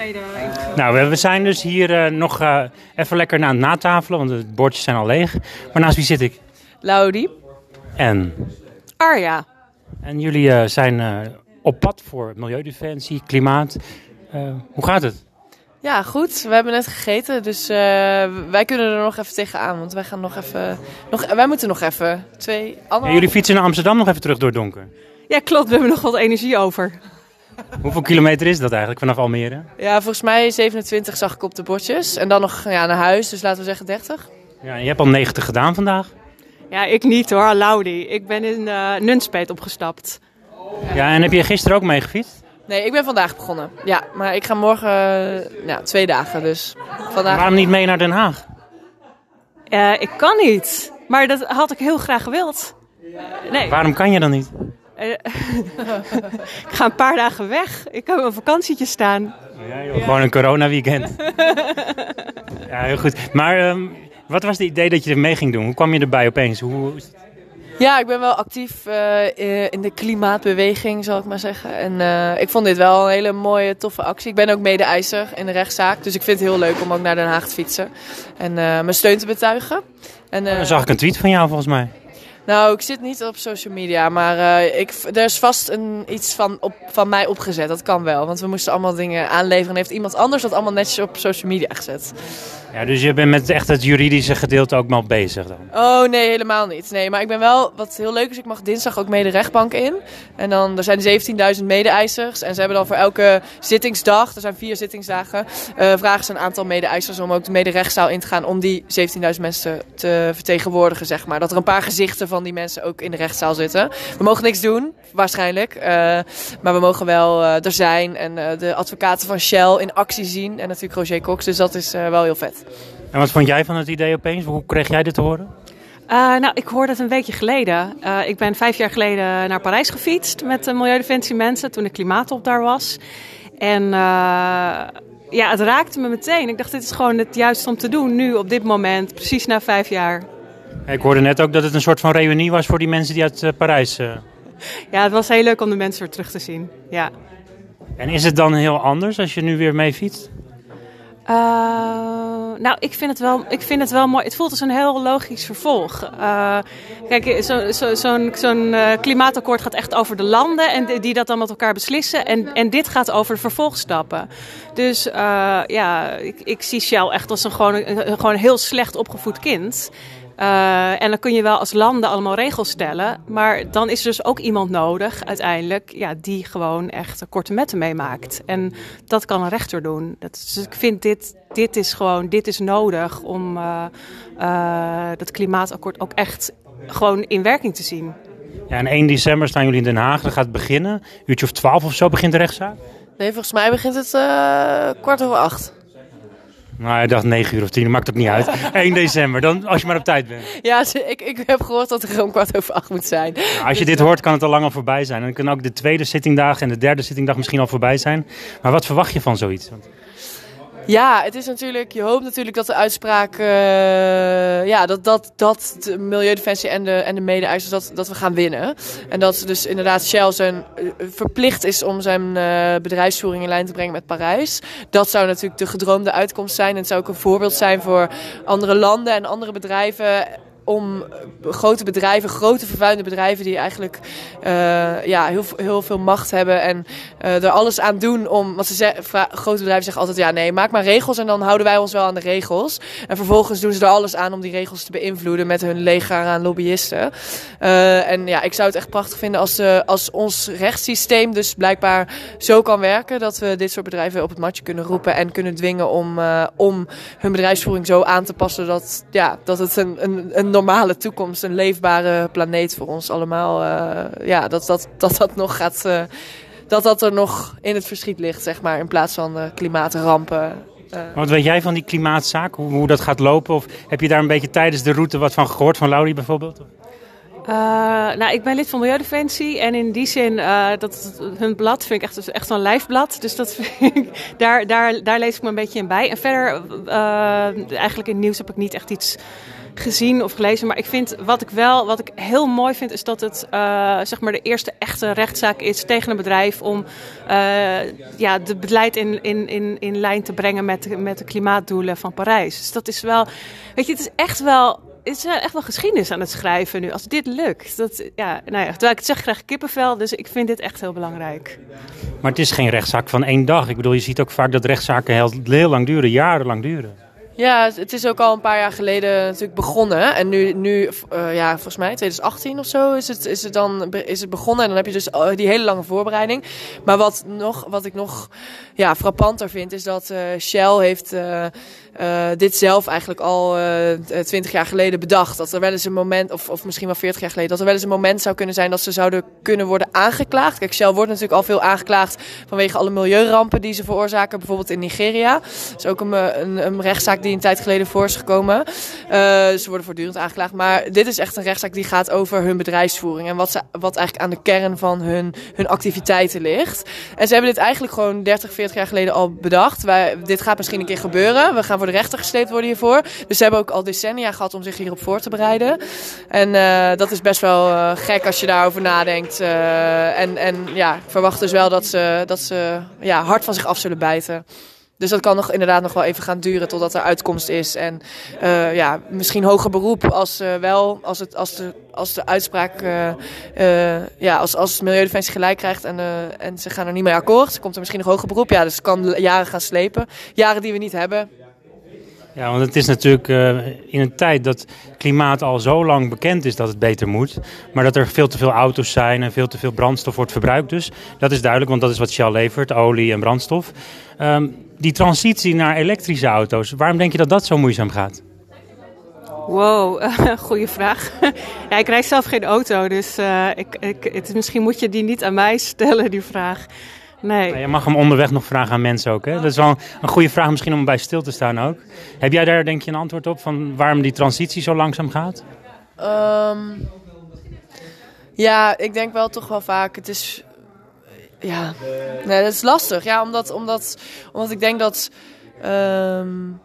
tweede. Nou, we, we zijn dus hier eh, nog eh, even lekker na het natafelen, want de bordjes zijn al leeg. Maar naast wie zit ik? Laudi. En, Arja. en jullie eh, zijn eh, op pad voor milieudefensie, klimaat. Eh, hoe gaat het? Ja, goed. We hebben net gegeten, dus eh, wij kunnen er nog even tegenaan. Want wij gaan nog even... Nog, wij moeten nog even twee... Ja, Anderhalf... jullie fietsen naar Amsterdam nog even terug door het donker. Ja, klopt. We hebben nog wat energie over. Hoeveel kilometer is dat eigenlijk vanaf Almere? Ja, volgens mij 27 zag ik op de bordjes. En dan nog ja, naar huis, dus laten we zeggen 30. Ja, je hebt al 90 gedaan vandaag. Ja, ik niet hoor, Laudi. Ik ben in uh, Nunspeet opgestapt. Ja, en heb je gisteren ook mee gefietst? Nee, ik ben vandaag begonnen. Ja, maar ik ga morgen uh, ja, twee dagen, dus vandaag... Waarom niet mee naar Den Haag? Uh, ik kan niet, maar dat had ik heel graag gewild. Nee. Waarom kan je dan niet? ik ga een paar dagen weg. Ik heb een vakantietje staan. Ja, joh, ja. Gewoon een corona-weekend. ja, heel goed. Maar um, wat was het idee dat je er mee ging doen? Hoe kwam je erbij opeens? Hoe... Ja, ik ben wel actief uh, in de klimaatbeweging, zal ik maar zeggen. En uh, ik vond dit wel een hele mooie, toffe actie. Ik ben ook mede-eiser in de rechtszaak. Dus ik vind het heel leuk om ook naar Den Haag te fietsen. En uh, mijn steun te betuigen. En, Dan zag ik een tweet van jou volgens mij. Nou, ik zit niet op social media, maar uh, ik, er is vast een, iets van, op, van mij opgezet. Dat kan wel, want we moesten allemaal dingen aanleveren. En heeft iemand anders dat allemaal netjes op social media gezet. Dus je bent met echt het juridische gedeelte ook mal bezig dan? Oh nee, helemaal niet. Nee, maar ik ben wel, wat heel leuk is, ik mag dinsdag ook mee de rechtbank in. En dan, er zijn 17.000 mede-eisers. En ze hebben dan voor elke zittingsdag, er zijn vier zittingsdagen, uh, vragen ze een aantal mede-eisers om ook de mede-rechtszaal in te gaan. Om die 17.000 mensen te, te vertegenwoordigen, zeg maar. Dat er een paar gezichten van die mensen ook in de rechtszaal zitten. We mogen niks doen, waarschijnlijk. Uh, maar we mogen wel uh, er zijn en de advocaten van Shell in actie zien. En natuurlijk Roger Cox, dus dat is wel heel vet. En wat vond jij van het idee opeens? Hoe kreeg jij dit te horen? Uh, nou, ik hoorde het een weekje geleden. Uh, ik ben vijf jaar geleden naar Parijs gefietst met de Milieudefensie mensen toen de klimaatop daar was. En uh, ja, het raakte me meteen. Ik dacht, dit is gewoon het juiste om te doen nu op dit moment, precies na vijf jaar. Ik hoorde net ook dat het een soort van reunie was voor die mensen die uit Parijs. Ja, het was heel leuk om de mensen weer terug te zien. Ja. En is het dan heel anders als je nu weer mee fietst? Uh, nou, ik vind, het wel, ik vind het wel mooi. Het voelt als een heel logisch vervolg. Uh, kijk, zo'n zo, zo uh, klimaatakkoord gaat echt over de landen en die, dat dan met elkaar beslissen. En, en dit gaat over de vervolgstappen. Dus ja, ik, ik zie Shell echt als een gewoon, een, gewoon heel slecht opgevoed kind. Uh, en dan kun je wel als landen allemaal regels stellen. Maar dan is er dus ook iemand nodig, uiteindelijk, ja, die gewoon echt korte metten meemaakt. En dat kan een rechter doen. Dat, dus ik vind dit, dit is gewoon, dit is nodig om uh, uh, dat klimaatakkoord ook echt gewoon in werking te zien. Ja, en 1 december staan jullie in Den Haag. Dan gaat het beginnen. Uurtje of 12 of zo begint de rechtszaak? Nee, volgens mij begint het kwart over acht. Nou, ik dacht 9 uur of 10, maakt ook niet uit. 1 december, dan, als je maar op tijd bent. Ja, ik, ik heb gehoord dat er gewoon kwart over acht moet zijn. Nou, als je dit hoort, kan het al lang al voorbij zijn. En dan kan ook de tweede zittingdag en de derde zittingdag misschien al voorbij zijn. Maar wat verwacht je van zoiets? Ja, het is natuurlijk, je hoopt natuurlijk dat de uitspraak, uh, ja, dat, dat, dat de Milieudefensie en de, en de mede-eisers, dat, dat we gaan winnen. En dat dus inderdaad Shell zijn, uh, verplicht is om zijn uh, bedrijfsvoering in lijn te brengen met Parijs. Dat zou natuurlijk de gedroomde uitkomst zijn. En het zou ook een voorbeeld zijn voor andere landen en andere bedrijven om grote bedrijven, grote vervuilende bedrijven die eigenlijk uh, ja, heel, heel veel macht hebben en uh, er alles aan doen om. Want ze zeggen, grote bedrijven zeggen altijd: ja, nee, maak maar regels en dan houden wij ons wel aan de regels. En vervolgens doen ze er alles aan om die regels te beïnvloeden met hun leger aan lobbyisten. En ja, ik zou het echt prachtig vinden als, als ons rechtssysteem dus blijkbaar zo kan werken dat we dit soort bedrijven op het matje kunnen roepen en kunnen dwingen om, om hun bedrijfsvoering zo aan te passen dat, ja, dat het een, een, een normale toekomst, een leefbare planeet voor ons allemaal, uh, ja, dat dat, dat, dat nog gaat, uh, dat dat er nog in het verschiet ligt, zeg maar, in plaats van uh, klimaatrampen. Wat weet jij van die klimaatzaak, hoe, hoe dat gaat lopen? Of heb je daar een beetje tijdens de route wat van gehoord, van Laurie bijvoorbeeld? Uh, nou, ik ben lid van Milieudefensie en in die zin, uh, dat, hun blad vind ik echt, echt zo'n lijfblad. Dus dat vind ik, daar, daar, daar lees ik me een beetje in bij. En verder, uh, eigenlijk in nieuws heb ik niet echt iets gezien of gelezen. Maar ik vind wat ik wel, wat ik heel mooi vind, is dat het zeg maar de eerste echte rechtszaak is tegen een bedrijf om uh, ja, de beleid in, in, in, in lijn te brengen met, met de klimaatdoelen van Parijs. Dus dat is wel, weet je, het is echt wel is echt wel geschiedenis aan het schrijven nu. Als dit lukt. Dat, ja, nou ja, terwijl ik het zeg, krijg kippenvel. Dus ik vind dit echt heel belangrijk. Maar het is geen rechtszaak van één dag. Ik bedoel, je ziet ook vaak dat rechtszaken heel lang duren, jarenlang duren. Ja, het is ook al een paar jaar geleden natuurlijk begonnen. En nu, nu uh, ja, volgens mij 2018 of zo is het, is het dan is het begonnen. En dan heb je dus die hele lange voorbereiding. Maar wat, nog, wat ik nog ja, frappanter vind, is dat uh, Shell heeft dit zelf eigenlijk al twintig jaar geleden bedacht. Dat er wel eens een moment, of, of misschien wel veertig jaar geleden, dat er wel eens een moment zou kunnen zijn dat ze zouden kunnen worden aangeklaagd. Kijk, Shell wordt natuurlijk al veel aangeklaagd vanwege alle milieurampen die ze veroorzaken, bijvoorbeeld in Nigeria. Dat is ook een, een, een rechtszaak die een tijd geleden voor is gekomen. ze worden voortdurend aangeklaagd. Maar dit is echt een rechtszaak die gaat over hun bedrijfsvoering en wat, ze, wat eigenlijk aan de kern van hun, hun activiteiten ligt. En ze hebben dit eigenlijk gewoon 30, 40 jaar geleden al bedacht. Wij, dit gaat misschien een keer gebeuren. We gaan voor de rechter gesleept worden hiervoor. Dus ze hebben ook al decennia gehad om zich hierop voor te bereiden. En uh, dat is best wel uh, gek als je daarover nadenkt. En, en ja, verwacht dus wel dat ze, dat ze ja, hard van zich af zullen bijten. Dus dat kan nog inderdaad nog wel even gaan duren totdat er uitkomst is. En uh, ja, misschien hoger beroep als uh, wel, als, het, als, de, als de uitspraak, uh, ja, als, als Milieudefensie gelijk krijgt en, en ze gaan er niet mee akkoord, komt er misschien nog hoger beroep. Ja, dus het kan jaren gaan slepen. Jaren die we niet hebben. Ja, want het is natuurlijk uh, in een tijd dat klimaat al zo lang bekend is dat het beter moet. Maar dat er veel te veel auto's zijn en veel te veel brandstof wordt verbruikt. Dus dat is duidelijk, want dat is wat Shell levert, olie en brandstof. Um, die transitie naar elektrische auto's, waarom denk je dat dat zo moeizaam gaat? Wow, uh, goede vraag. ja, ik rijd zelf geen auto, dus uh, ik, ik, het, misschien moet je die niet aan mij stellen, die vraag. Nee. je mag hem onderweg nog vragen aan mensen ook. Hè? Dat is wel een goede vraag misschien om bij stil te staan ook. Heb jij daar denk je een antwoord op van waarom die transitie zo langzaam gaat? Um, ja, ik denk wel toch wel vaak. Het is ja, nee, dat is lastig. Ja, omdat, omdat, omdat ik denk dat. Um,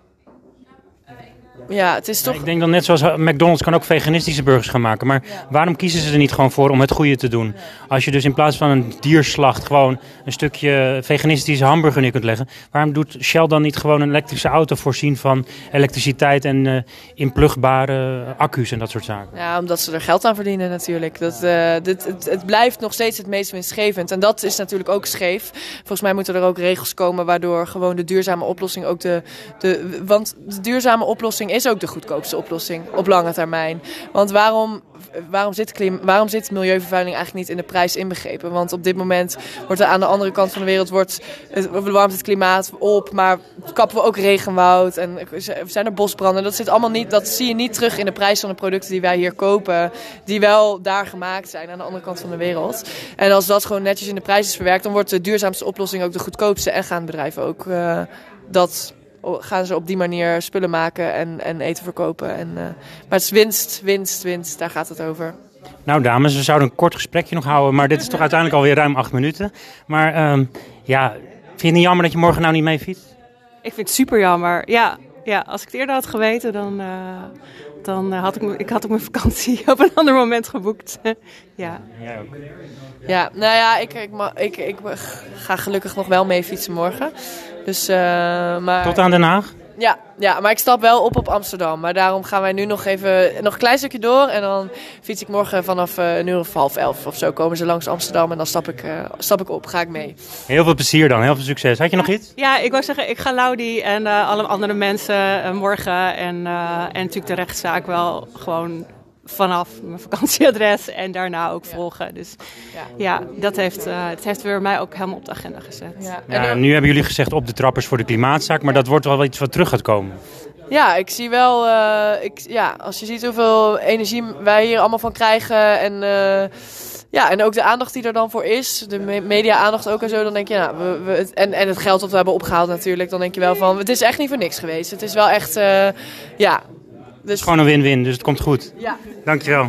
ja, het is toch... Ja, ik denk dan net zoals McDonald's kan ook veganistische burgers gaan maken. Maar ja. waarom kiezen ze er niet gewoon voor om het goede te doen? Als je dus in plaats van een dierslacht gewoon een stukje veganistische hamburger neer kunt leggen. Waarom doet Shell dan niet gewoon een elektrische auto voorzien van elektriciteit en uh, inplugbare accu's en dat soort zaken? Ja, omdat ze er geld aan verdienen natuurlijk. Dat, uh, dit, het, het blijft nog steeds het meest winstgevend. En dat is natuurlijk ook scheef. Volgens mij moeten er ook regels komen waardoor gewoon de duurzame oplossing ook de... de want de duurzame oplossing is ook de goedkoopste oplossing op lange termijn. Want waarom, waarom, zit, waarom zit milieuvervuiling eigenlijk niet in de prijs inbegrepen? Want op dit moment wordt er aan de andere kant van de wereld wordt, het, warmt het klimaat op, maar kappen we ook regenwoud en zijn er bosbranden. Dat, zit allemaal niet, dat zie je niet terug in de prijs van de producten die wij hier kopen, die wel daar gemaakt zijn aan de andere kant van de wereld. En als dat gewoon netjes in de prijs is verwerkt, dan wordt de duurzaamste oplossing ook de goedkoopste en gaan bedrijven ook uh, dat gaan ze op die manier spullen maken en, en eten verkopen. En, uh, maar het is winst, winst, winst. Daar gaat het over. Nou dames, we zouden een kort gesprekje nog houden. Maar dit is toch uiteindelijk alweer ruim acht minuten. Maar um, ja, vind je het niet jammer dat je morgen nou niet mee fietst? Ik vind het super jammer. Ja, ja als ik het eerder had geweten, dan, uh, dan uh, had ik, ik had ook mijn vakantie op een ander moment geboekt. ja. Jij ook. Ja, nou ja, ik, ik, ik, ik, ga gelukkig nog wel mee fietsen morgen. Dus, uh, maar... Tot aan Den Haag? Ja, ja, maar ik stap wel op op Amsterdam. Maar daarom gaan wij nu nog even nog een klein stukje door. En dan fiets ik morgen vanaf uh, een uur of half elf of zo komen ze langs Amsterdam. En dan stap ik, uh, stap ik op, ga ik mee. Heel veel plezier dan, heel veel succes. Had je nog iets? Ja, ik wou zeggen, ik ga Laudi en uh, alle andere mensen morgen. En, en natuurlijk de rechtszaak wel gewoon vanaf mijn vakantieadres en daarna ook volgen. Dus ja, ja dat heeft, uh, het heeft weer mij ook helemaal op de agenda gezet. Ja. Ja, nu hebben jullie gezegd op de trappers voor de klimaatzaak, maar dat wordt wel iets wat terug gaat komen. Ja, ik zie wel, uh, ik, ja, als je ziet hoeveel energie wij hier allemaal van krijgen en... Uh, ja, en ook de aandacht die er dan voor is, de media-aandacht ook en zo, dan denk je, nou, we, we, en, en het geld dat we hebben opgehaald natuurlijk, dan denk je wel van, het is echt niet voor niks geweest. Het is wel echt, uh, ja, dus... Het is gewoon een win-win, dus het komt goed. Ja. Dankjewel.